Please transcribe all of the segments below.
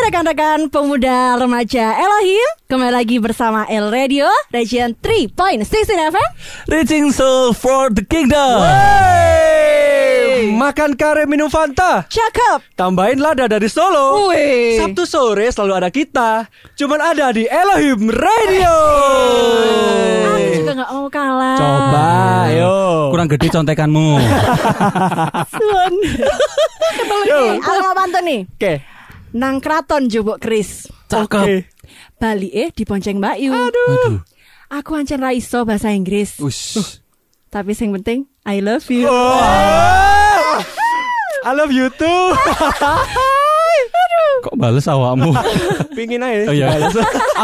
rekan-rekan pemuda remaja Elohim Kembali lagi bersama El Radio Region 3.16 FM Reaching soul for the kingdom. Wey! Makan kare minum Fanta. Cakep. Tambahin lada dari Solo. Wih. Sabtu sore selalu ada kita. Cuman ada di Elohim Radio. Aku juga gak mau kalah. Coba ayo Kurang gede contekanmu. Sun. Yo. Aku mau pantun nih. Oke Nang kraton jubuk Kris Cakep. Bali eh di Ponceng Mbak Yu Aduh. Aku ancen ra iso bahasa Inggris Ush. Tapi yang penting I love you Oh. I love you too Kok bales awakmu? Pingin aja Oh iya.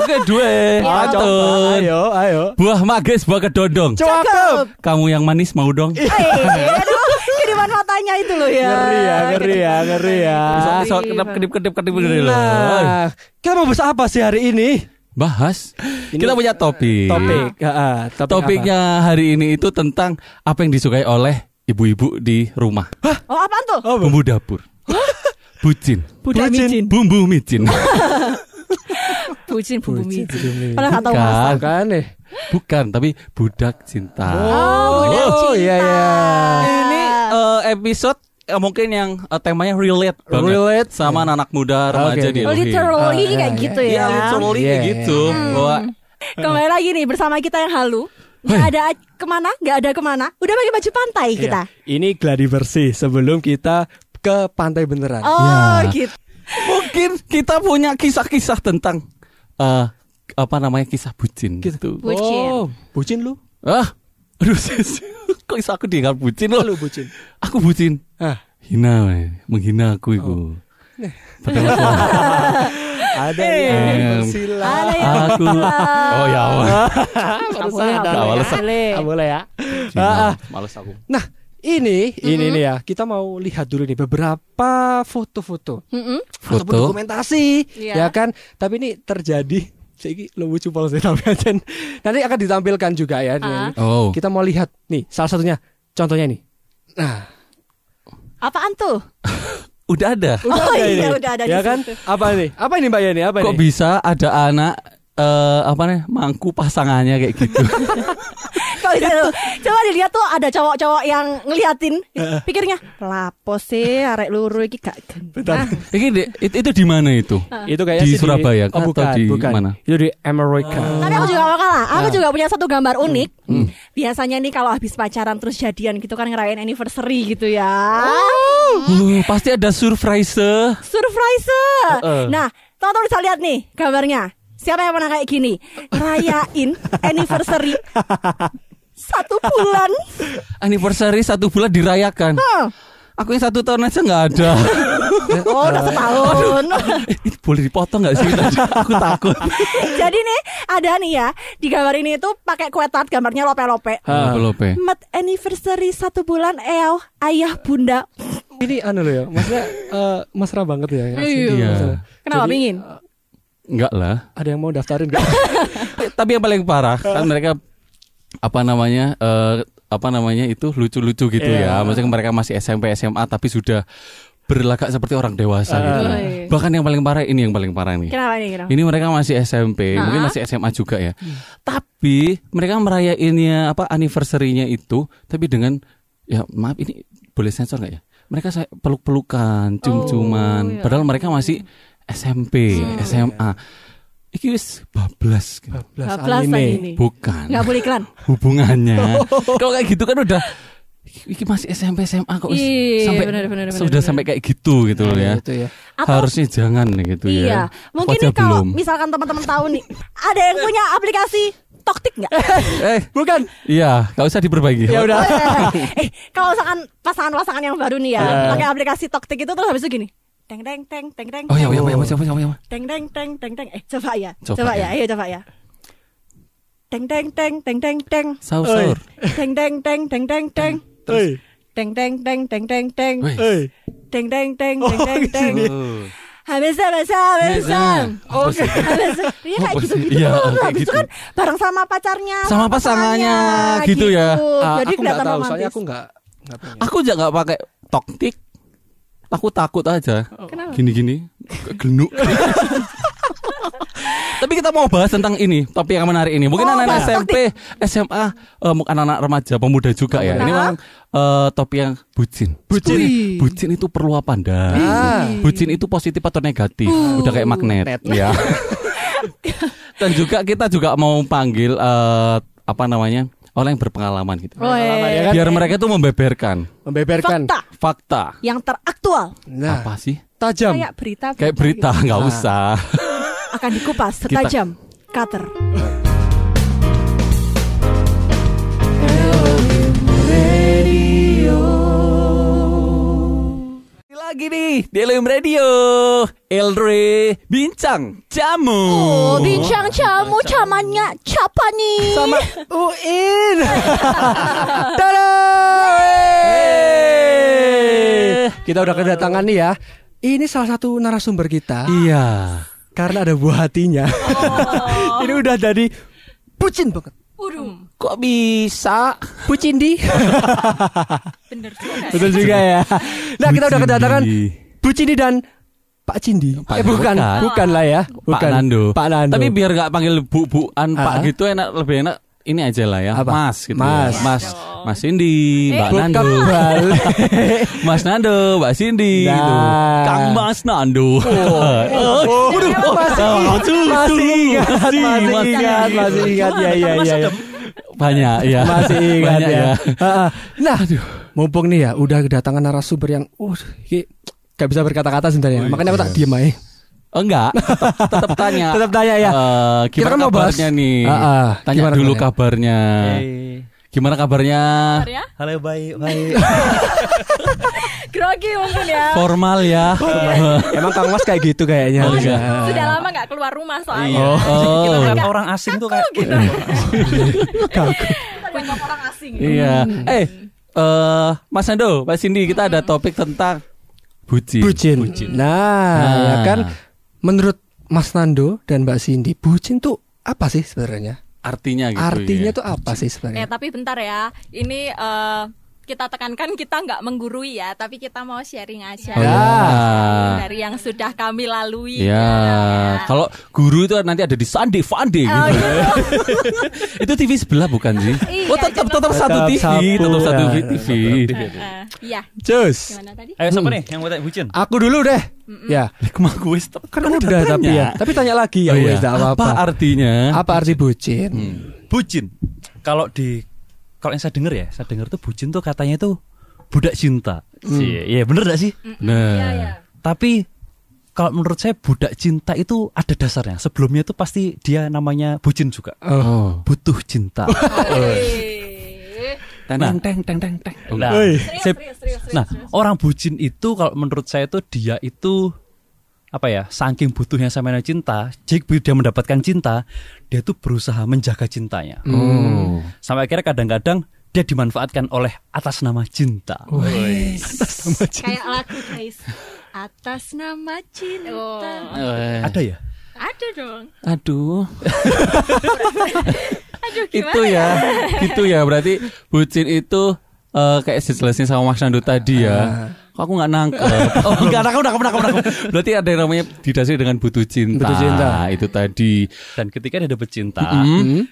Aku dua. Ah, coba. Pantun. Ayo ayo Buah magis, buah kedondong. Cakep Kamu yang manis mau dong? Aduh kiriman matanya itu loh ya Ngeri ya ngeri ya ngeri ya So kedip kedip kedip kedip kedip. Nah Kita mau bahas apa sih hari ini? Bahas. Kita punya topik. Topik ah, topik Topiknya hari ini itu tentang apa yang disukai oleh ibu-ibu di rumah. Oh apaan tuh? apa? Oh, Bumbu dapur. Bucin. Budak Bucin. micin Bumbu micin. Bucin bumbu Bucin, micin. Padahal Bukan. masak Kan nih Bukan, tapi budak cinta. Oh, budak Oh, cinta. iya, iya. Eh, episode eh, mungkin yang eh, temanya relate banget Relate. sama anak muda remaja Oke, di oke. Elohim. Literally Ah, kayak gitu Iya, ya literally Iya, kayak gitu. Bahwa Kembali lagi nih bersama kita yang halu Gak ada ke mana, gak ada ke mana Udah pakai baju pantai kita. Ini gladi bersih sebelum kita ke pantai beneran. Oh Ya. gitu mungkin kita punya kisah-kisah tentang eh apa namanya kisah bucin gitu. Bucin. Oh, bucin lu? Ah, aduh. Kok bisa aku dianggap bucin loh? Lu bucin. Aku bucin. Ah, Hina, weh. menghina aku itu. Padahal aku, ada Eh. yang. Ada yang aku oh ya Allah. Baru boleh, sadar. nggak boleh. ya. Hina, Ah, ah. males aku. Nah, ini ini nih ya. Kita mau lihat dulu nih beberapa foto-foto ataupun Foto. dokumentasi, Iya. ya kan? Tapi ini terjadi Saiki lucu pol sih tapi. Nanti akan ditampilkan juga ya. Ah. Oh. Kita mau lihat nih salah satunya. Contohnya nih. Nah, Apaan tuh? Udah ada. Oh ada iya ini. udah ada ya kan? Apa ini? Apa ini Mbak Yani? Apa Kok ini? bisa ada anak eh apa nih mangku pasangannya kayak gitu? Coba dilihat tuh ada cowok-cowok yang ngeliatin Ih, Pikirnya Lapo sih arek luru iki gak Bentar. genah. Ini di- itu, itu di mana itu? Itu kayaknya Di Surabaya oh, atau bukan, di bukan. mana? Itu di Amerika. Tapi aku juga gak kalah Aku Nah. juga punya satu gambar unik Biasanya nih kalau habis pacaran terus jadian gitu kan ngerayain anniversary gitu ya Uh, pasti ada surprise. Surprise Heeh. Nah teman-teman bisa lihat nih gambarnya Siapa yang pernah kayak gini Rayain anniversary Satu bulan Anniversary satu bulan dirayakan. Aku yang satu tahun aja nggak ada. Oh udah setahun Itu boleh dipotong nggak sih? Aku takut. Jadi nih ada nih ya Di gambar ini tuh pakai kue tart gambarnya lope-lope Ah. Lope. Mat anniversary satu bulan Eow ayah bunda Ini anu loh ya, maksudnya eh, mesra banget ya. Iya. Kenapa Jadi, pingin? Enggak lah. Ada yang mau daftarin gak? Tapi yang paling parah kan mereka apa namanya eh, apa namanya itu lucu-lucu gitu Iya. ya. Maksudnya mereka masih SMP SMA tapi sudah berlagak seperti orang dewasa gitu. Oh, iya. Bahkan yang paling parah ini yang paling parah nih. Kenapa nih kenapa? Ini mereka masih SMP, mungkin Ah. masih SMA juga ya. Tapi mereka merayainnya apa anniversary-nya itu tapi dengan ya maaf ini boleh sensor nggak ya? Mereka saya peluk-pelukan, cium-ciuman, Oh, iya. padahal mereka masih SMP, SMA. Iki wis bablas gitu. Bablas ini. Bukan Nggak boleh iklan. hubungannya. Kalau kayak gitu kan udah iki masih SMP SMA kok Iya, sampai benar, benar, benar, sudah benar. sampai kayak gitu gitu loh ya. Itu ya. Atau Harusnya jangan gitu ya. iya, mungkin Wajah nih kalau belum. misalkan teman-teman tahu nih, ada yang punya aplikasi Toktik nggak? Eh, Bukan. iya, gak usah diperbaiki. Ya udah. eh, kalau misalkan pasangan-pasangan yang baru nih ya, Eh. pakai aplikasi Toktik itu terus habis itu gini. Teng teng teng teng teng. Oh ya, ya, ya, ya, ya, ya, ya. Teng teng teng teng teng. Eh, coba ya. Coba Coba, ya. ya. Ayo coba ya. Teng teng teng teng teng teng. Saur, Oi. saur. Teng teng teng teng teng teng. Hei, Teng teng teng teng teng teng. Hei. Teng teng teng Oh, teng teng teng. Oh. Habis habis habis. Oke. Habis. Iya kayak Apa gitu sih? gitu. Iya, kayak itu gitu. kan bareng sama pacarnya, Sama pasangannya, gitu ya. Ah, Jadi aku nggak kelihatan tahu, soalnya aku nggak nggak punya. Aku juga nggak pakai toktik. Aku takut aja. Kenapa? Gini-gini, genuk. Tapi kita mau bahas tentang ini, topik yang menarik ini. Mungkin Oh, anak-anak bahas SMP, SMA, eh, mungkin anak-anak remaja, pemuda juga ya. Ini Nah. memang eh, topik yang bucin. Bucin. Wih, Bucin itu perlu apa? Ah. Bucin itu positif atau negatif? Udah kayak magnet. Magnet. Ya. Dan juga kita juga mau panggil eh, apa namanya? Orang yang berpengalaman gitu. Oh, ya kan? Biar mereka itu membeberkan Membeberkan. Fakta fakta. yang teraktual Nah, Apa sih? tajam. kayak berita Kayak berita nggak Ah. usah. akan dikupas Kita- setajam cutter. Lagi nih di LM Radio Elre Bincang Jamu Oh, bincang jamu zamannya siapa nih? Sama Uin. Tada! Eh. Kita udah kedatangan nih ya. Ini salah satu narasumber kita Iya karena ada buah hatinya. Ini udah jadi bucin banget. Waduh, Kok bisa? Bucin di. bener juga. Betul juga ya. Nah, kita udah kedatangan di. Bucindi dan Pak Cindi. Pak- eh bukan, bukan. bukan lah ya. Bukan. Pak Nando Pak Nando. Tapi biar nggak panggil bu-buan Pak Ah. gitu enak Lebih enak ini aja lah ya Apa? Mas gitu Mas. ya. Mas Mas Cindy Mbak Bukan Nando. Mas Nando Mbak Cindy Nah. gitu. Kang Mas Nando Oh, masih, oh, masih masih, ingat, masih, masih ingat, masih ingat, ya, ya, ya, ya. Banyak ya masih ingat Banyak ya. Ah. Nah, mumpung nih ya, udah kedatangan narasumber yang, uh, gak bisa berkata-kata sebenarnya. Oh, Makanya aku tak iya. diem aja. Oh, enggak, tetap, tetap tanya. Tetap tanya ya. Kita gimana kan mau bahas- nih? Ah, ah. Tanya Gimana dulu kabarnya? kabarnya. Gimana kabarnya? ya? Halo baik baik. Grogi mungkin ya. Formal ya. Emang Kang Mas kayak gitu kayaknya. Oh, iya. Sudah lama nggak keluar rumah soalnya. Iya. Oh. Kita lihat Kaku orang asing tuh kayak gitu. Banyak orang asing. Iya. Eh, eh, Mas Ando, Mas Cindy, kita ada topik tentang bucin. Bucin. Nah, Nah. ya kan menurut Mas Nando dan Mbak Cindy, bucin tuh apa sih sebenarnya? Artinya gitu. Artinya ya. tuh apa sih Eh sebenarnya? tapi bentar ya. Ini eh, kita tekankan kita nggak menggurui ya, tapi kita mau sharing aja. Oh, Ya. ya. Dari yang sudah kami lalui. Ya, kalau guru itu nanti ada di Sandi Fandi Oh, gitu. gitu. itu TV sebelah bukan sih? Iya, oh, tetap tetap satu Tetap TV, satu, tetap satu ya. TV. Iya. Cus. Gimana tadi? Ayo siapa nih yang mau tanya bucin? Aku dulu deh. Ya. Ke mana gue stop? Kan udah tapi ya. Tapi tanya lagi ya Oh, iya. apa, artinya? Apa arti bucin? Bucin. Kalau di kalau yang saya dengar ya, saya dengar tuh bucin tuh katanya tuh budak cinta. Iya, iya bener gak sih? Nah, Iya, iya. Tapi kalau menurut saya budak cinta itu ada dasarnya. Sebelumnya itu pasti dia namanya bucin juga. oh, Butuh cinta. Teng teng teng teng teng. Nah, saya- Nah, orang bucin itu kalau menurut saya itu dia itu apa ya, saking butuhnya sama cinta, jika dia mendapatkan cinta, dia tuh berusaha menjaga cintanya. Oh. Sampai akhirnya kadang-kadang dia dimanfaatkan oleh atas nama cinta. Kayak lagu guys. Atas nama cinta. Eh, Ada ya? Ada dong. Aduh, Aduh itu gimana ya, gitu ya. Berarti bucin itu eh, kayak dijelasin sama Mas Nando tadi ya. Kok aku nggak nangkep? Oh, nggak nangkep, nangkep, nangkep, nangkep. Berarti ada yang namanya didasari dengan butuh cinta. Butuh cinta. Itu tadi. Dan ketika dia dapat cinta, Mm.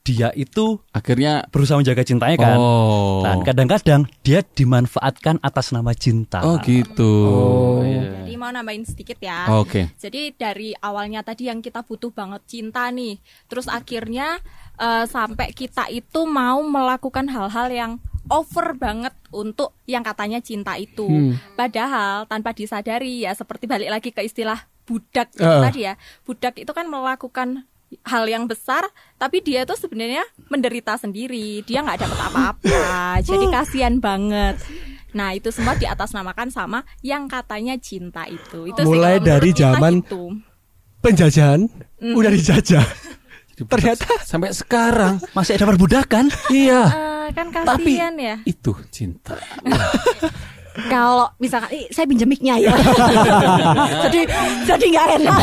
dia itu Akhirnya berusaha menjaga cintanya kan. Oh. Dan kadang-kadang dia dimanfaatkan atas nama cinta. Oh gitu. Oh. Iya. Jadi mau nambahin sedikit ya. Oke. Jadi dari awalnya tadi yang kita butuh banget cinta nih, terus akhirnya eh, sampai kita itu mau melakukan hal-hal yang over banget untuk yang katanya cinta itu. Hmm. Padahal tanpa disadari ya seperti balik lagi ke istilah budak itu Eh. tadi ya. Budak itu kan melakukan hal yang besar tapi dia tuh sebenarnya menderita sendiri dia nggak dapat apa-apa jadi kasihan banget nah itu semua diatasnamakan sama yang katanya cinta itu itu sih Mulai kalau dari zaman itu. Penjajahan Mm. udah dijajah. Ternyata Sampai sekarang. Masih ada perbudakan? iya. Kan Tapi kasihan ya itu cinta. kalau misalkan ih, saya pinjam mic-nya ya jadi jadi nggak enak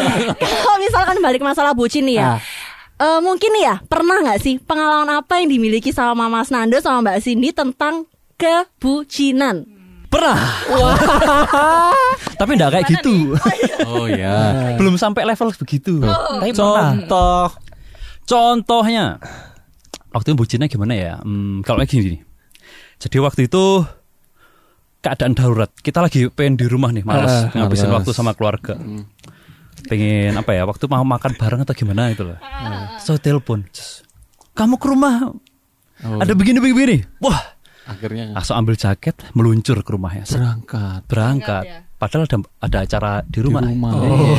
kalau misalkan balik masalah bucin nih ya Ah. Eh, mungkin nih ya pernah nggak sih pengalaman apa yang dimiliki sama Mas Nando sama Mbak Cindy tentang kebucinan Pernah. Tapi enggak kayak gitu. Oh ya. Belum sampai level begitu. Tapi pernah. Contoh. Contohnya waktu itu bucinnya gimana ya? Hmm, kalau kayak gini. Jadi waktu itu keadaan darurat. Kita lagi pengen di rumah nih, malas Ah, ngabisin malas. waktu sama keluarga. Pengen apa ya? Waktu mau makan bareng atau gimana itu loh. So telepon. "Cus, Kamu ke rumah Oh, ada begini begini. begini." Wah, akhirnya langsung ambil jaket, meluncur ke rumahnya. Set, berangkat. Berangkat. Ya. Padahal ada ada acara di rumah. Di rumah.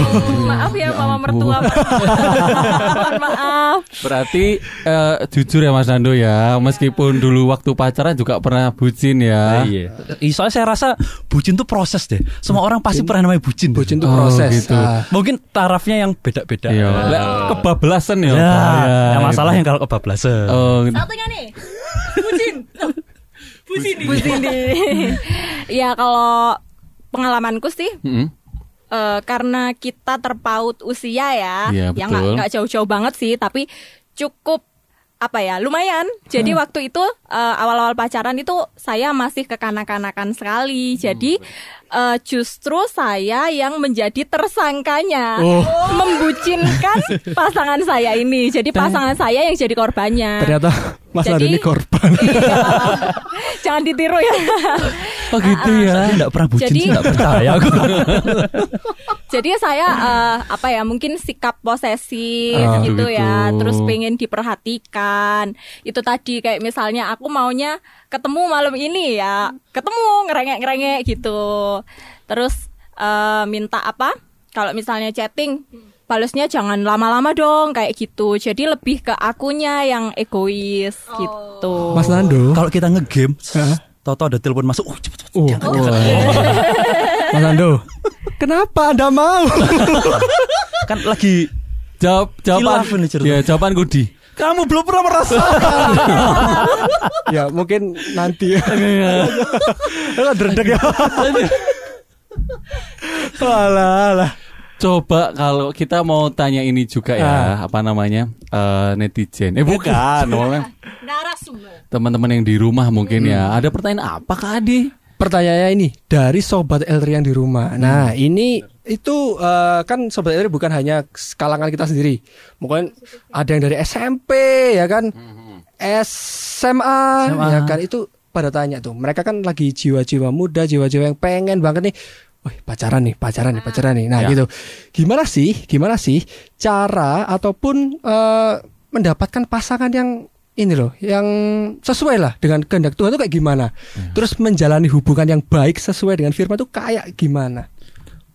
Maaf ya mama mertua. Mohon maaf. Berarti eh, jujur ya Mas Nando ya, meskipun dulu waktu pacaran juga pernah bucin ya. Iya. Ih, Soalnya saya rasa bucin tuh proses deh. Semua orang pasti pernah namanya bucin. deh. Bucin itu Oh, proses. gitu. Ah. Mungkin tarafnya yang beda-beda. Iya. Lek, kebablasan ya. Ya, yang masalah yang kalau kebablasan. Oh, Satunya nih. Bucin. Nih. Bucin nih. ya kalau pengalamanku sih mm-mm. eh, karena kita terpaut usia ya, Iya, yang nggak jauh-jauh banget sih, tapi cukup apa ya lumayan. Jadi waktu itu eh, awal-awal pacaran itu saya masih kekanak-kanakan sekali. Jadi eh, justru saya yang menjadi tersangkanya, Oh. membucinkan pasangan saya ini. Jadi pasangan saya yang jadi korbannya. Ternyata Mas Jadi- ini korban. Iya. Jangan ditiru ya. Oh gitu ya. Saya enggak pernah bucin Jadi- enggak percaya aku. Jadi saya eh, apa ya mungkin sikap posesif Ah, gitu gitu. ya, terus pengen diperhatikan. Itu tadi kayak misalnya aku maunya ketemu malam ini ya, ketemu ngerengek-ngerengek gitu. Terus eh, minta apa? Kalau misalnya chatting balesnya jangan lama-lama dong kayak gitu. Jadi lebih ke akunya yang egois gitu. Mas Nando. kalau kita ngegame, Hah? Toto ada telepon masuk. Uh, cepet, cepet. Oh, Mas Nando. Kenapa Anda mau? Kan lagi Jawab jawaban. Hilaf ini cerita. Ya, jawaban Gudi. Kamu belum pernah merasa. ya mungkin nanti. Lah dredeg ya. Alah, alah. Coba kalau kita mau tanya ini juga ya, apa namanya? eh, netizen. Eh bukan, teman-teman yang di rumah mungkin ya. Ada pertanyaan apa Kak Adi? Pertanyaannya ini dari sobat Elri yang di rumah. Nah, ini itu eh, kan sobat Elri bukan hanya kalangan kita sendiri. Mungkin ada yang dari SMP ya kan. SMA, SMA. ya kan itu pada tanya tuh. Mereka kan lagi jiwa-jiwa muda, jiwa-jiwa yang pengen banget nih Wih, pacaran nih, pacaran nih, pacaran nih. Nah, Ya. gitu. Gimana sih? Gimana sih cara ataupun eh, mendapatkan pasangan yang ini loh, yang sesuai lah dengan kehendak Tuhan itu kayak gimana? Terus menjalani hubungan yang baik sesuai dengan firman itu kayak gimana?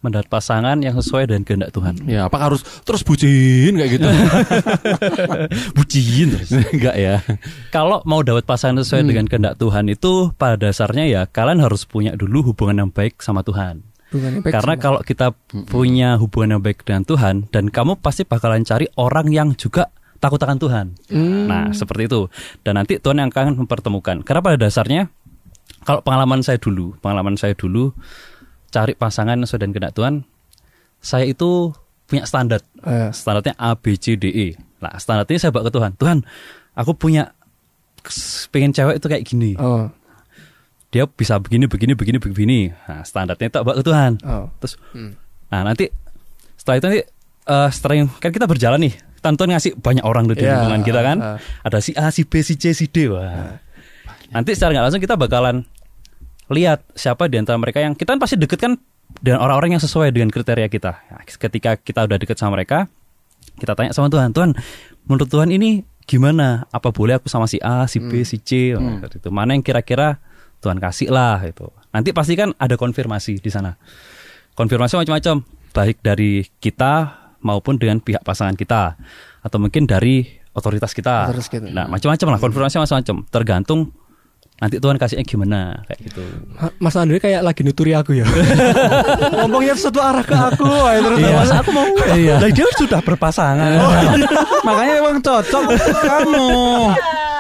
Mendapat pasangan yang sesuai dengan kehendak Tuhan. Ya, apa harus terus bucin kayak gitu? Bucin terus. Enggak ya. Kalau mau dapat pasangan sesuai dengan kehendak Tuhan itu pada dasarnya ya kalian harus punya dulu hubungan yang baik sama Tuhan. Hubungan yang baik Karena sama- kalau kita punya hubungan yang baik dengan Tuhan dan kamu pasti bakalan cari orang yang juga takut akan Tuhan. Hmm. Nah, seperti itu. Dan nanti Tuhan yang akan mempertemukan. Karena pada dasarnya kalau pengalaman saya dulu, pengalaman saya dulu cari pasangan sesuai dengan kehendak Tuhan, saya itu punya standar. Eh, Standarnya A B C D E. Nah, standar ini saya bawa ke Tuhan. Tuhan, aku punya pengen cewek itu kayak gini. oh, Dia bisa begini begini begini begini. Nah, standarnya tak bawa ke Tuhan. oh. Terus Hmm. Nah nanti setelah itu nanti eh, setelah yang- kan kita berjalan nih, Tantuan ngasih banyak orang tuh di Ya, lingkungan kita kan. ah. Ada si A, si B, si C, si D. Wah. Nanti secara nggak langsung kita bakalan lihat siapa di antara mereka yang kita kan pasti deket kan dengan orang-orang yang sesuai dengan kriteria kita. Nah, ketika kita udah deket sama mereka, kita tanya sama Tuhan, Tuhan, menurut Tuhan ini gimana? Apa boleh aku sama si A, si B, si C? Seperti itu. Mana yang kira-kira Tuhan kasih lah itu. Nanti pasti kan ada konfirmasi di sana konfirmasi macam-macam baik dari kita maupun dengan pihak pasangan kita atau mungkin dari otoritas kita. Otoritas kita. Nah, macam-macam lah konfirmasi macam-macam tergantung nanti Tuhan kasihnya gimana kayak gitu. Ma- Mas Andri kayak lagi nuturi aku ya. Ngomongnya satu arah ke aku. wah, terus Iya, aku mau. Iya. Lah dia sudah berpasangan. Makanya emang cocok kamu.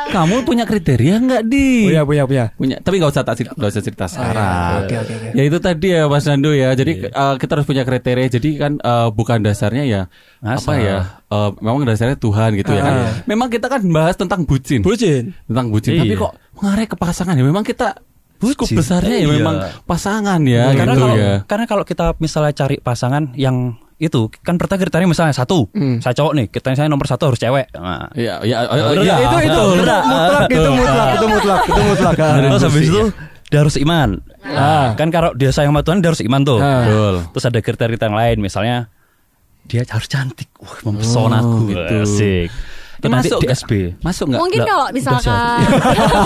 Kamu punya kriteria nggak di? Punya, punya, punya. punya tapi nggak usah tak nggak usah cerita sekarang Oke, oke, oke. ya itu tadi ya Mas Nando ya jadi eh, kita harus punya kriteria jadi kan eh, bukan dasarnya ya Asal. apa ya eh, memang dasarnya Tuhan gitu ya kan Ah. memang kita kan bahas tentang bucin Bucin. tentang bucin Iya. tapi kok mengarah ke pasangan ya memang kita bucin. besarnya ya Iya. memang pasangan ya karena gitu kalau ya. karena kalau kita misalnya cari pasangan yang itu kan pertama kriteria misalnya satu Hmm. saya cowok nih kita saya nomor satu harus cewek nah, Iya, iya, Bener iya, nggak? itu itu mutlak itu mutlak itu mutlak itu mutlak terus habis itu dia harus iman Ah. kan kalau dia sayang sama Tuhan dia harus iman tuh Ah. Betul. terus ada kriteria yang lain misalnya dia harus cantik wah mempesona Oh, gitu. asik itu nanti Masuk di nggak? SB Masuk nggak? Mungkin kalau misalkan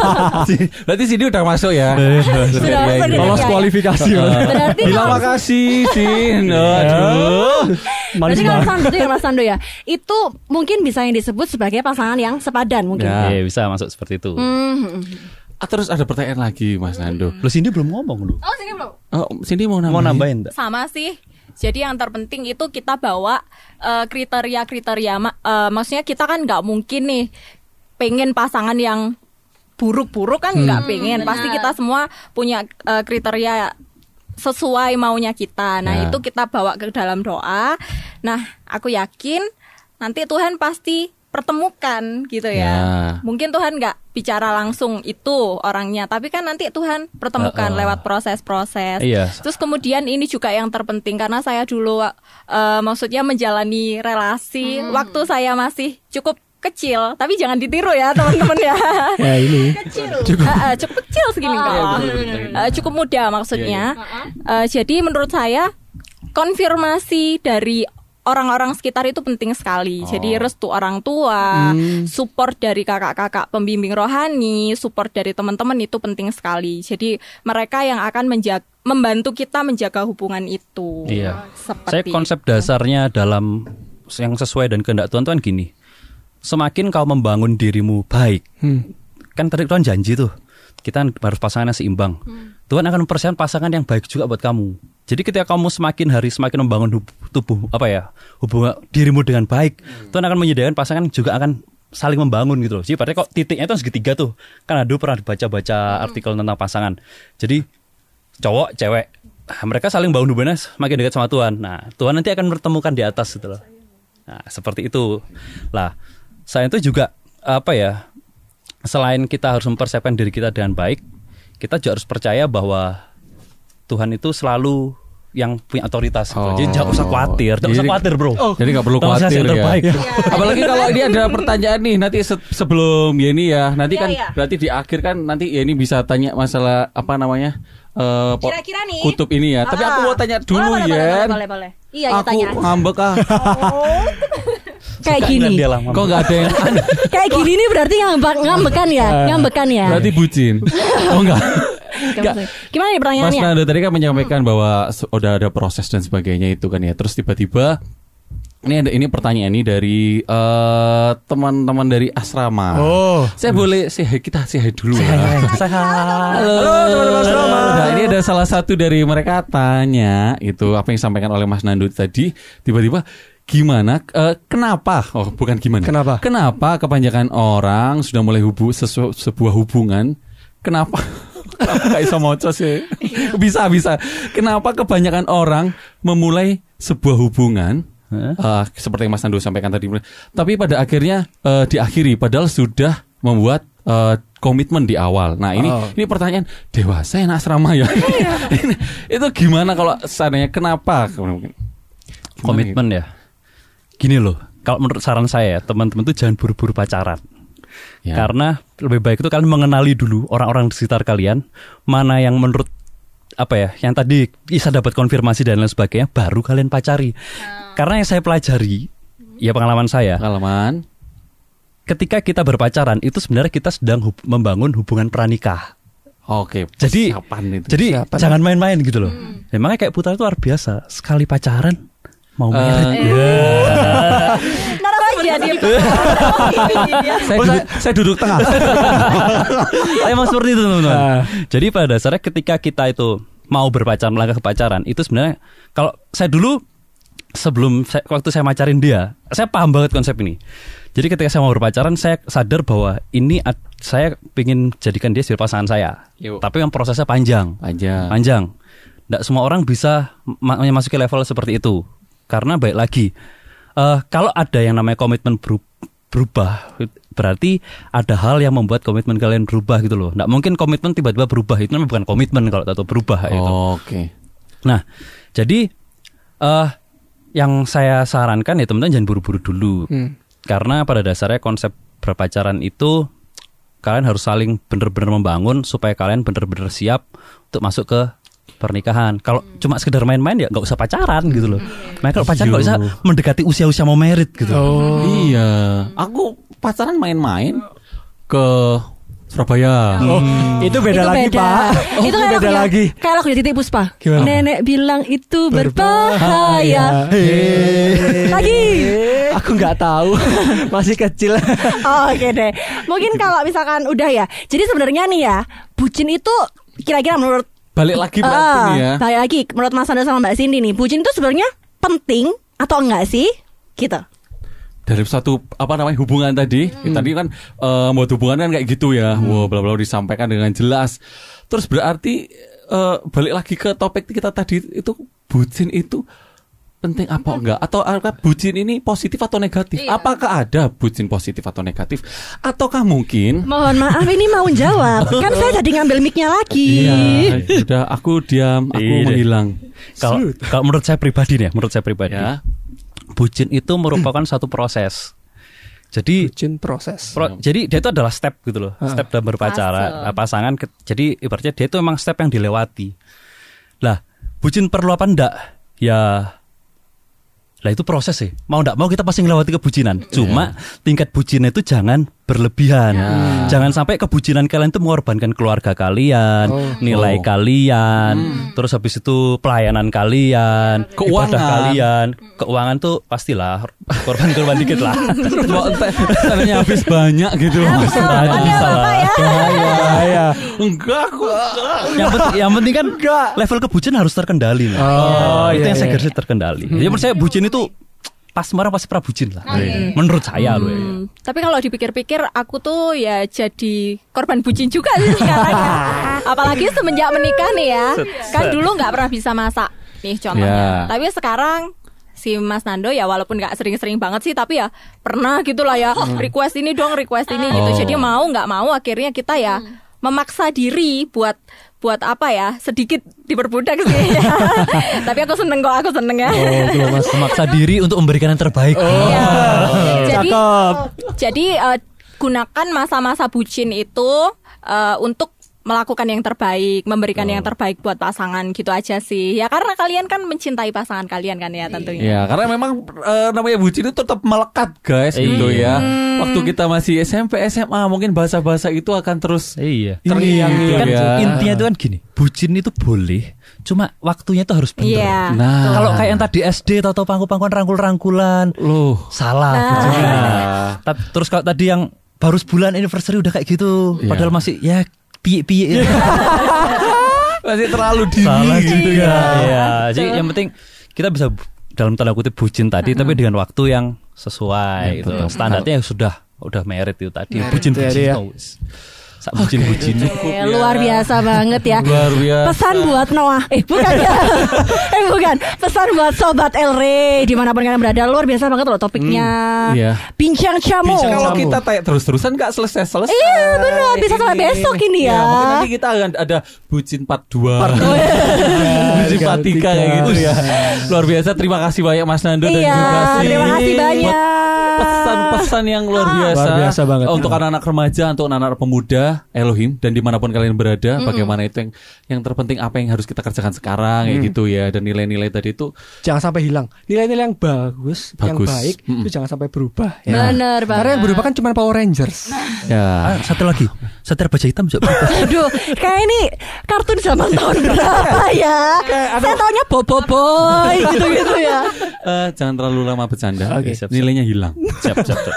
Berarti sini udah masuk ya. Sudah, lolos Iya, iya. kualifikasi berarti Bilang makasih Sin. Aduh. manis Berarti kalau Sando ya Mas Sando ya Itu mungkin bisa yang disebut sebagai pasangan yang sepadan mungkin Ya. Iya, bisa masuk seperti itu Hmm. Ah, terus ada pertanyaan lagi Mas Nando. lu sini belum ngomong lu Oh sini belum Oh, sini mau nambahin. mau nambahin Sama sih. Jadi yang terpenting itu kita bawa eh, kriteria-kriteria. ma- eh, maksudnya kita kan nggak mungkin nih pengen pasangan yang buruk-buruk kan nggak pengen. Pasti kita semua punya eh, kriteria sesuai maunya kita. Nah Ya. itu kita bawa ke dalam doa. Nah aku yakin nanti Tuhan pasti pertemukan gitu ya. Ya. Mungkin Tuhan nggak bicara langsung itu orangnya, tapi kan nanti Tuhan pertemukan Uh-uh. lewat proses-proses. Iya. Terus kemudian ini juga yang terpenting karena saya dulu eh, maksudnya menjalani relasi waktu saya masih cukup kecil, tapi jangan ditiru ya teman-teman ya. ya ini cukup cukup kecil segini Ah, kok. iya, betul, betul, betul. Eh, cukup muda maksudnya. Eh, jadi menurut saya konfirmasi dari orang-orang sekitar itu penting sekali. Jadi restu orang tua, support dari kakak-kakak pembimbing rohani, support dari teman-teman itu penting sekali. Jadi mereka yang akan menjaga membantu kita menjaga hubungan itu. Iya. Seperti Saya itu. konsep dasarnya dalam yang sesuai dan kehendak Tuhan Tuhan gini. Semakin kau membangun dirimu baik, Hmm. kan tadi Tuhan janji tuh kita harus pasangan yang seimbang. Tuhan akan mempersiapkan pasangan yang baik juga buat kamu. Jadi ketika kamu semakin hari semakin membangun tubuh apa ya hubungan dirimu dengan baik, Tuhan akan menyediakan pasangan juga akan saling membangun gitu loh. Jadi berarti kok titiknya itu segitiga tuh. Kan ada pernah baca-baca artikel tentang pasangan. Jadi cowok cewek nah, mereka saling bangun hubungannya semakin dekat sama Tuhan. Nah Tuhan nanti akan mempertemukan di atas gitu loh. Nah seperti itu. Lah saya itu juga apa ya selain kita harus mempersiapkan diri kita dengan baik, kita juga harus percaya bahwa Tuhan itu selalu yang punya otoritas. Oh. Jadi jangan usah khawatir, jangan usah khawatir bro. Jadi nggak perlu khawatir yang ya. terbaik. Apalagi kalau ini ada pertanyaan nih nanti se- sebelum ya ini ya nanti Iya, kan iya. berarti di akhir kan nanti ya ini bisa tanya masalah apa namanya eh, po- Kira-kira nih. kutub ini ya. Tapi Ah. aku mau tanya dulu Boleh, ya. boleh, boleh, boleh. Iya, iya, aku tanya aja. ngambek ah. Kayak Suka gini. Kok nggak ada yang Kayak gini nih berarti ngambek, ngambekan ya Ngambekan ya berarti bucin. Oh enggak. Enggak. Gimana nih Mas pertanyaannya? Nando tadi kan menyampaikan bahwa se- udah ada proses dan sebagainya itu kan ya. Terus tiba-tiba ini ada ini pertanyaan ini dari eh, teman-teman dari asrama. oh Saya boleh sih kita sih dulu ya. Halo, teman-teman asrama. Nah, ini ada salah satu dari mereka tanya itu apa yang disampaikan oleh Mas Nando tadi tiba-tiba gimana? Eh, kenapa? Oh bukan gimana. Kenapa? kenapa kebanyakan orang sudah mulai hubu sesu- sebuah hubungan? Kenapa? Bisa moco sih. Bisa bisa. Kenapa kebanyakan orang Memulai sebuah hubungan? Eh, Seperti yang Mas Nando sampaikan tadi. Tapi pada akhirnya eh, Diakhiri. Padahal sudah membuat eh, Komitmen di awal. Nah ini Oh. ini pertanyaan Dewasa yang asrama ya? Ini- Itu gimana kalau Seandainya kenapa? Komitmen ya. Gini loh, kalau menurut saran saya teman-teman tuh jangan buru-buru pacaran. Ya. Karena lebih baik itu kalian mengenali dulu orang-orang di sekitar kalian mana yang menurut apa ya, yang tadi bisa dapat konfirmasi dan lain sebagainya, baru kalian pacari. Karena yang saya pelajari, ya pengalaman saya, Pengalaman ketika kita berpacaran itu sebenarnya kita sedang hub- membangun hubungan pranikah. Oke Jadi, persiapan itu. jadi jangan main-main gitu loh. Ya, makanya kayak Putra itu luar biasa, sekali pacaran mau married. Naruh aja di saya, duduk, saya duduk tengah Emang seperti itu teman-teman. Ah. Jadi pada dasarnya ketika kita itu mau berpacaran melangkah ke pacaran itu sebenarnya kalau saya dulu sebelum saya, waktu saya macarin dia, saya paham banget konsep ini. Jadi ketika saya mau berpacaran saya sadar bahwa ini ad- saya ingin jadikan dia sebagai pasangan saya. Yuk. Tapi yang prosesnya panjang. aja Panjang. Tidak semua orang bisa ma- memasuki level seperti itu. Karena baik lagi, eh, kalau ada yang namanya komitmen beru- berubah, berarti ada hal yang membuat komitmen kalian berubah gitu loh. Nggak mungkin komitmen tiba-tiba berubah itu namanya bukan komitmen kalau tahu berubah itu. Oke. Nah, jadi eh yang saya sarankan ya teman-teman jangan buru-buru dulu. Hmm. Karena pada dasarnya konsep berpacaran itu kalian harus saling benar-benar membangun supaya kalian benar-benar siap untuk masuk ke pernikahan. Kalau cuma sekedar main-main ya nggak usah pacaran gitu loh. Nah, kalau pacaran nggak usah mendekati usia-usia mau merit gitu. Oh. Iya. Aku pacaran main-main ke Surabaya. Oh, itu beda itu lagi, beda. Pak. Oh, itu beda lagi. Kayak lagu Titik Puspa. Gimana? Nenek bilang itu berbahaya. Hei. Lagi. Aku nggak tahu. Masih kecil. Oh, Oke deh. Mungkin kalau misalkan udah ya. Jadi sebenarnya nih ya, bucin itu kira-kira menurut Balik lagi berarti Ah, nih ya. balik lagi menurut Mas Ando sama Mbak Cindy nih, bucin itu sebenarnya penting atau enggak sih? Gitu. Dari satu apa namanya hubungan tadi, Hmm. tadi kan eh, buat hubungan kan kayak gitu ya. Wow, bla bla disampaikan dengan jelas. Terus berarti eh, balik lagi ke topik kita tadi itu bucin itu penting apa enggak atau apakah bucin ini positif atau negatif? Iya. Apakah ada bucin positif atau negatif? Ataukah mungkin Mohon maaf ini mau jawab. kan saya jadi ngambil mic-nya lagi. Iya, udah aku diam, aku Iya menghilang. Kalau kalau menurut saya pribadi nih, ya, menurut saya pribadi, Ya. bucin itu merupakan satu proses. Jadi Bucin proses. Pro- jadi dia itu adalah step gitu loh, step dalam berpacaran. Nah, pasangan. ke- jadi ibaratnya dia itu memang step yang dilewati. Lah, bucin perlu apa enggak? Ya, lah itu proses sih. Mau enggak mau kita pasti melewati kebucinan. Cuma tingkat bucinnya itu jangan berlebihan. Jangan sampai kebucinan kalian itu mengorbankan keluarga kalian, Oh. nilai Oh. kalian, terus habis itu pelayanan kalian, Keuangan. ibadah kalian, keuangan tuh pastilah korban-korban dikit lah. Entarnya habis banyak gitu. Nah, itu bisa lah. Bahaya. Enggak aku. yang penting, yang penting kan level kebucinan harus terkendali Mas. Oh, itu iya, yang saya iya. garis terkendali jadi menurut saya bucin itu pas marah pasti prabucin lah menurut saya loh ya. Hmm, tapi kalau dipikir-pikir aku tuh ya jadi korban bucin juga sih sekarang ya. Apalagi semenjak menikah nih ya. Kan dulu nggak pernah bisa masak nih contohnya. Ya. Tapi sekarang si Mas Nando ya walaupun nggak sering-sering banget sih tapi ya pernah gitulah ya request ini dong request ini gitu. Oh. Jadi mau nggak mau akhirnya kita ya memaksa diri buat buat apa ya sedikit diperbudak sih. tapi aku seneng kok aku seneng ya. Oh, itu loh, Mas. memaksa diri untuk memberikan yang terbaik Iya. Jadi Cakep. jadi eh, gunakan masa-masa bucin itu eh, untuk melakukan yang terbaik, memberikan yang terbaik buat pasangan gitu aja sih. Ya karena kalian kan mencintai pasangan kalian kan ya tentunya. Ya, karena memang eh, namanya bucin itu tetap melekat, guys, gitu ya. Waktu kita masih SMP, SMA, mungkin bahasa-bahasa itu akan terus iya terngiang gitu kan ya. intinya itu kan gini bucin itu boleh cuma waktunya itu harus benar Iya. Nah. kalau kayak yang tadi SD atau pangku-pangkuan rangkul-rangkulan Loh. salah Nah. Nah. Tapi terus kalau tadi yang baru sebulan anniversary udah kayak gitu, Iya. padahal masih ya piye-piye. Masih terlalu dini Salah gitu juga. ya. Iya. Jadi yang penting kita bisa dalam tanda kutip bucin tadi, tapi dengan waktu yang sesuai. gitu. Standarnya sudah udah merit itu tadi. Bucin ya, bucin. dia. Sak bucin bucin. Oke, luar biasa banget ya. Luar biasa. Pesan buat Noah, eh bukan ya, eh bukan. Pesan buat sobat Elre di mana pun kalian berada, luar biasa banget loh topiknya. iya. Bincang camu. Kalau kita tanya terus-terusan nggak selesai-selesai. Iya benar, bisa sampai besok ini ya. mungkin nanti kita akan ada bucin part 2. bucin part 3 kayak gitu ya. Luar biasa. Terima kasih banyak Mas Nando dan Iya, juga si terima kasih banyak. pesan-pesan yang luar biasa, Luar biasa banget. untuk anak-anak remaja, untuk anak-anak pemuda, Elohim dan di mana pun kalian berada, bagaimana itu yang yang terpenting apa yang harus kita kerjakan sekarang kayak gitu ya dan nilai-nilai tadi itu Jangan sampai hilang. Nilai-nilai yang bagus, yang Bagus. baik Mm-mm. itu jangan sampai berubah. ya. Bener banget. Karena yang berubah kan cuma Power Rangers. ya Ah, satu lagi, setir baja hitam juga. Aduh, kayak ini kartun zaman tahun berapa ya? Saya taunya Bobo Boy gitu-gitu ya. Eh, jangan terlalu lama bercanda. Oke, siap, siap. Nilainya hilang. siap, siap, siap.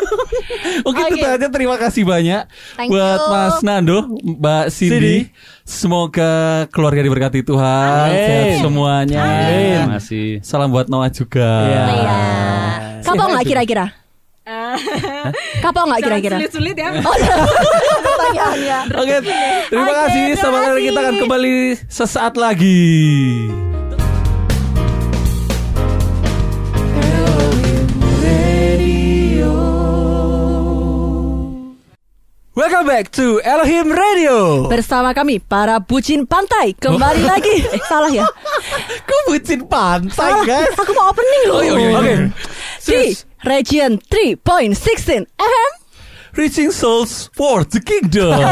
Oke, Oke. itu aja. Terima kasih banyak Thank buat you. Mas Nando, Mbak Cindy. Semoga keluarga diberkati Tuhan, Amin. sehat semuanya. Terima kasih. Salam buat Noah juga. Iya. Iya. Kapok nggak kira-kira? Kapok nggak kira-kira? Sulit-sulit ya. Oh, pertanyaannya. Oke, terima Oke, kasih. Sahabat kasih. kita akan kembali sesaat lagi. Welcome back to Elohim Radio. Bersama kami para bucin pantai kembali lagi. Eh, salah ya? Kok bucin pantai, Salah. guys? Aku mau opening loh. Oh, iya, iya, iya. Oke. Di Region 3.16 FM. Reaching souls for the kingdom.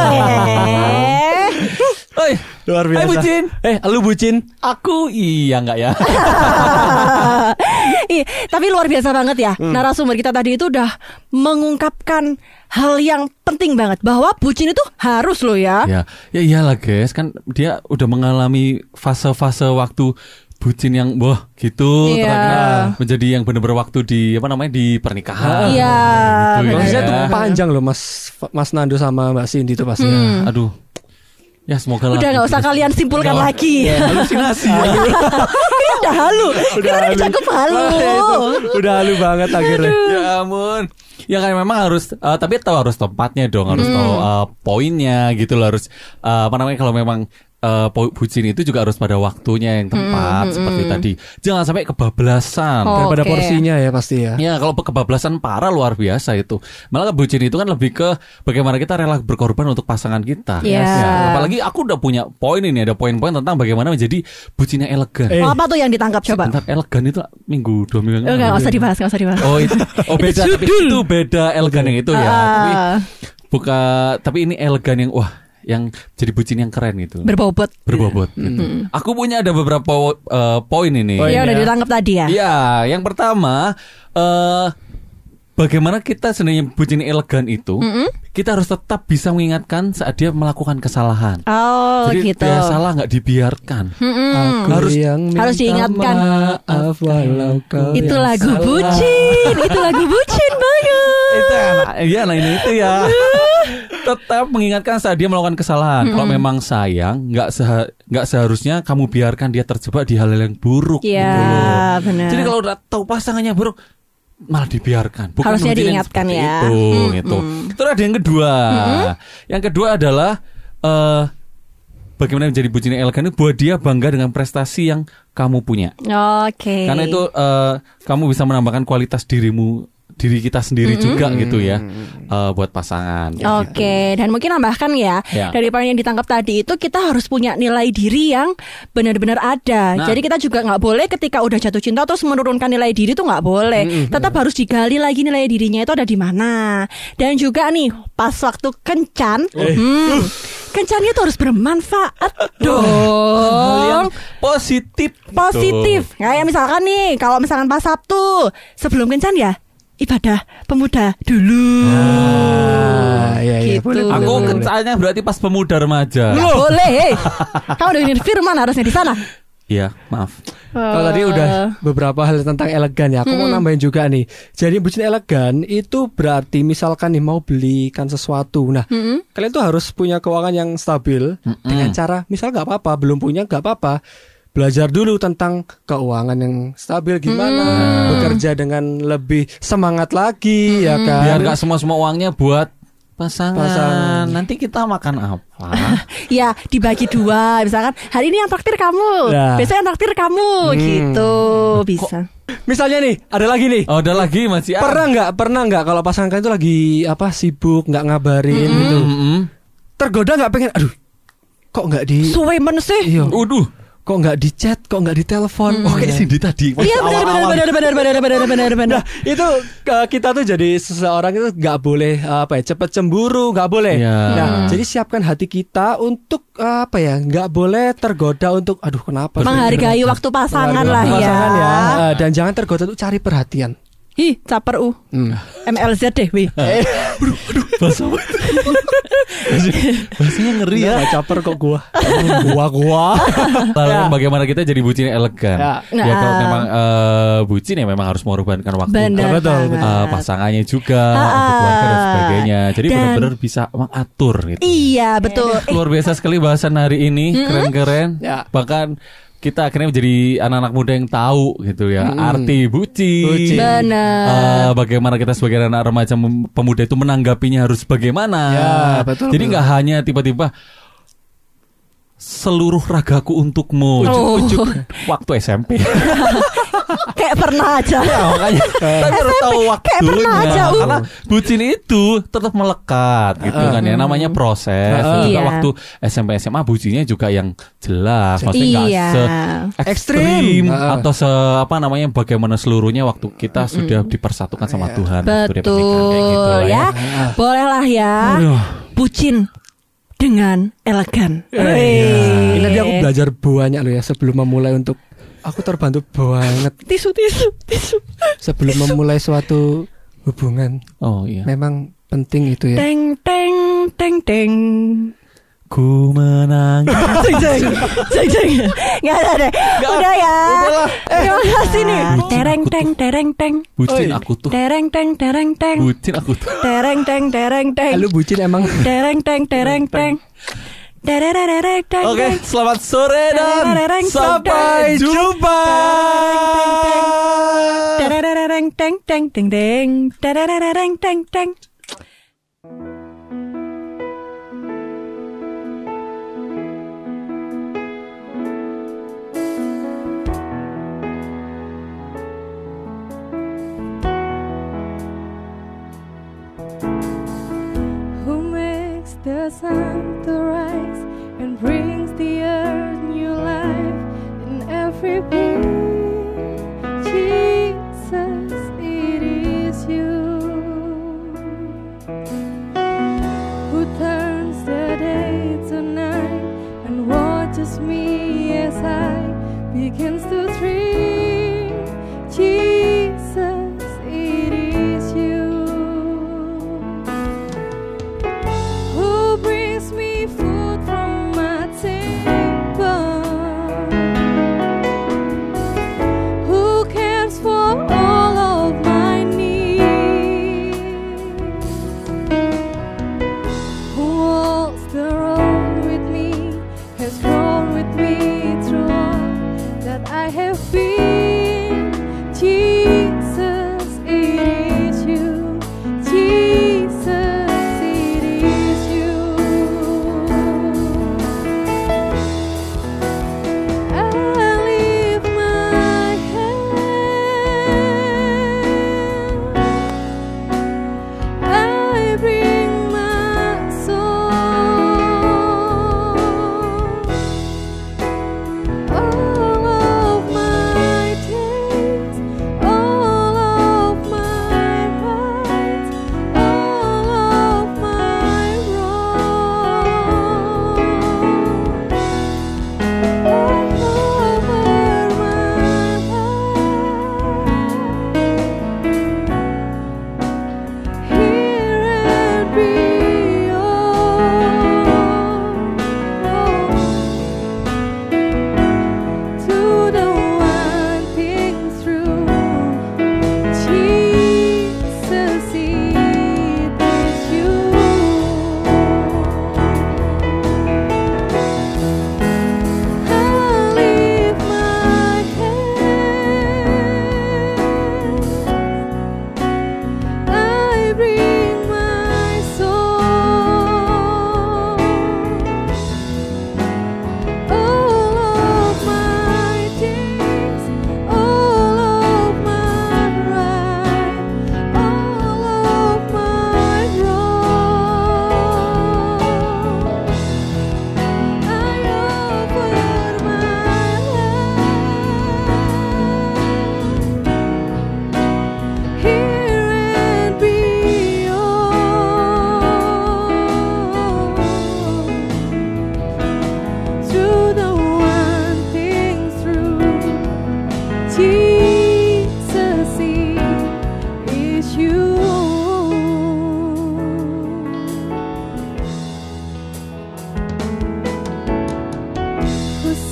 Eh. Oi, Luar biasa. Hai bucin. Eh, lu bucin. Aku iya nggak ya? Ih, tapi luar biasa banget ya. Hmm. Narasumber kita tadi itu udah mengungkapkan hal yang penting banget bahwa bucin itu harus loh ya. ya, ya iyalah guys, kan dia udah mengalami fase-fase waktu bucin yang wah gitu Iya. menjadi yang benar-benar waktu di apa namanya di pernikahan. Iya, Gitu ya. Prosesnya Ya. panjang loh Mas Mas Nando sama Mbak Cindy itu pasti. Hmm. Aduh. Ya semoga lah. Udah nggak usah kalian simpulkan Nggak- lagi. halusinasi ya. Ini udah halu. Gimana halu. dicakup halu? Udah halu banget akhirnya. ya ampun. Ya kan memang harus eh, tapi tahu harus tempatnya dong, harus tahu eh, poinnya gitu loh harus eh, apa namanya kalau memang eh, po- bucin itu juga harus pada waktunya yang tepat seperti tadi. Jangan sampai kebablasan. Oh. Daripada Oke. porsinya ya pasti ya. Ya kalau kebablasan parah luar biasa itu. Malah bucin itu kan lebih ke bagaimana kita rela berkorban untuk pasangan kita. Iya. Ya, apalagi aku udah punya poin ini ada poin-poin tentang bagaimana menjadi bucin yang elegan. Eh. Oh, apa tuh yang ditangkap coba? Bentar, elegan itu minggu dua minggu. Enggak, nggak usah dibahas, nggak usah dibahas. Oh itu, oh beda, tapi itu beda elegan yang itu ya. Tapi Ah, buka, tapi ini elegan yang wah, yang jadi bucin yang keren gitu. berbobot. Berbobot. gitu. Aku punya ada beberapa eh, poin ini. Poin Ya udah ya. ditangkap tadi ya. Iya, yang pertama, eh bagaimana kita sebenarnya bucin elegan itu, kita harus tetap bisa mengingatkan saat dia melakukan kesalahan. Oh, Jadi gitu. dia salah nggak dibiarkan. Aku Harus- yang minta harus diingatkan. Maaf walau kau Itu yang lagu salah. bucin, itu lagu bucin banget. itu. Iya, nah ini itu ya. Tetap mengingatkan saat dia melakukan kesalahan. Kalau memang sayang, nggak seha- nggak seharusnya kamu biarkan dia terjebak di hal-hal yang buruk. Iya, gitu benar. Jadi kalau udah tahu pasangannya buruk, malah dibiarkan. Bukan Harusnya diingatkan ya. Itu, Hmm, gitu. Terus ada yang kedua. Yang kedua adalah eh bagaimana menjadi bucin yang elegan itu buat dia bangga dengan prestasi yang kamu punya. Oke. Karena itu eh, kamu bisa menambahkan kualitas dirimu diri kita sendiri juga gitu ya eh, buat pasangan. Oke, dan mungkin nambahkan ya, Ya. dari poin yang ditangkap tadi itu kita harus punya nilai diri yang benar-benar ada. Nah. Jadi kita juga nggak boleh ketika udah jatuh cinta terus menurunkan nilai diri itu nggak boleh. Tetap harus digali lagi nilai dirinya itu ada di mana. Dan juga nih pas waktu kencan, hmm, kencannya itu harus bermanfaat dong. positif. Positif. Kayak misalkan nih, kalau misalkan pas Sabtu sebelum kencan ya ibadah pemuda dulu. Ah, iya, iya. Gitu. Boleh, boleh, Aku boleh, boleh. berarti pas pemuda remaja. Nggak boleh. hei. Kamu dengerin firman harusnya di sana. Iya, maaf. Kalau tadi Eh, udah beberapa hal tentang elegan ya, aku mau nambahin juga nih. Jadi bucin elegan itu berarti misalkan nih mau belikan sesuatu. Nah, Mm-mm. kalian tuh harus punya keuangan yang stabil dengan cara misal nggak apa-apa, belum punya nggak apa-apa. Belajar dulu tentang keuangan yang stabil gimana, bekerja dengan lebih semangat lagi ya kan. Biar nggak semua semua uangnya buat pasangan. Pasangan. Nanti kita makan apa? Ya dibagi dua Misalkan hari ini yang traktir kamu Nah. Besok yang traktir kamu Hmm. Gitu Bisa Misalnya nih, ada lagi nih. oh, ada lagi masih Pernah nggak, pernah nggak kalau pasangan kalian itu lagi apa sibuk nggak ngabarin gitu, Mm-mm. tergoda nggak pengen, aduh, kok nggak di, Suwe men sih iya, Waduh, kok nggak di chat, kok nggak di telepon, oh kayak ya. Cindy tadi. pas Iya benar benar benar benar benar benar benar benar Nah itu eh, kita tuh jadi seseorang itu nggak boleh eh, apa ya cepet cemburu nggak boleh. Iya. Nah jadi siapkan hati kita untuk eh, apa ya nggak boleh tergoda untuk aduh kenapa? Menghargai waktu pasangan lah ya pasangan ya. Dan jangan tergoda untuk cari perhatian. Hi caper u Hmm. MLZ deh wi Bahasa apa itu? Bahasanya ngeri ya. Nggak caper kok gua. gua gua. Lalu Ya. bagaimana kita jadi bucin elegan? Ya. Ya, kalau Nah. memang eh, bucin ya memang harus mengorbankan waktu. Benar betul, banget. eh, pasangannya juga, Ah, untuk keluarga dan sebagainya. Jadi benar-benar bisa mengatur gitu. Iya betul Eh, Luar biasa sekali bahasan hari ini, keren-keren. Ya. Bahkan kita akhirnya menjadi anak-anak muda yang tahu gitu ya arti bucin. Bucin. Benar Eh, bagaimana kita sebagai anak remaja pemuda itu menanggapinya harus bagaimana? Ya, betul, Jadi nggak hanya tiba-tiba seluruh ragaku untukmu Oh. ujuk-ujuk waktu SMP. kayak pernah aja. Ya, makanya tapi harus tahu kayak pernah aja, uh. karena bucin itu tetap melekat gitu kan ya namanya proses Dan juga Iya. waktu SMP SMA bucinnya juga yang jelas maksudnya Iya. se Ekstrim. Heeh. atau se apa namanya bagaimana seluruhnya waktu kita sudah dipersatukan sama Tuhan waktu dia pernikahan kayak gitu Betul lah ya. Bolehlah ya. Aduh. Bucin dengan elegan. Ini Wih. tadi aku belajar banyak loh ya sebelum memulai untuk aku terbantu banget tisu tisu tisu. sebelum memulai suatu hubungan. Oh iya. Memang penting itu ya. Teng teng teng teng. Ku menang. Jeng jeng jeng jeng. Nggak ada deh. Udah ya. Terima kasih nih. Tereng teng tereng teng. Bucin Oi. aku tuh. Tereng teng tereng teng. Bucin aku tuh. Tereng teng tereng teng. Lu bucin emang Tereng teng tereng teng. Oke, selamat sore dan sampai jumpa. Terererereng teng teng teng teng. Terererereng teng teng. who makes the sun to rise every.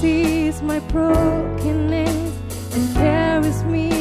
sees my brokenness and carries me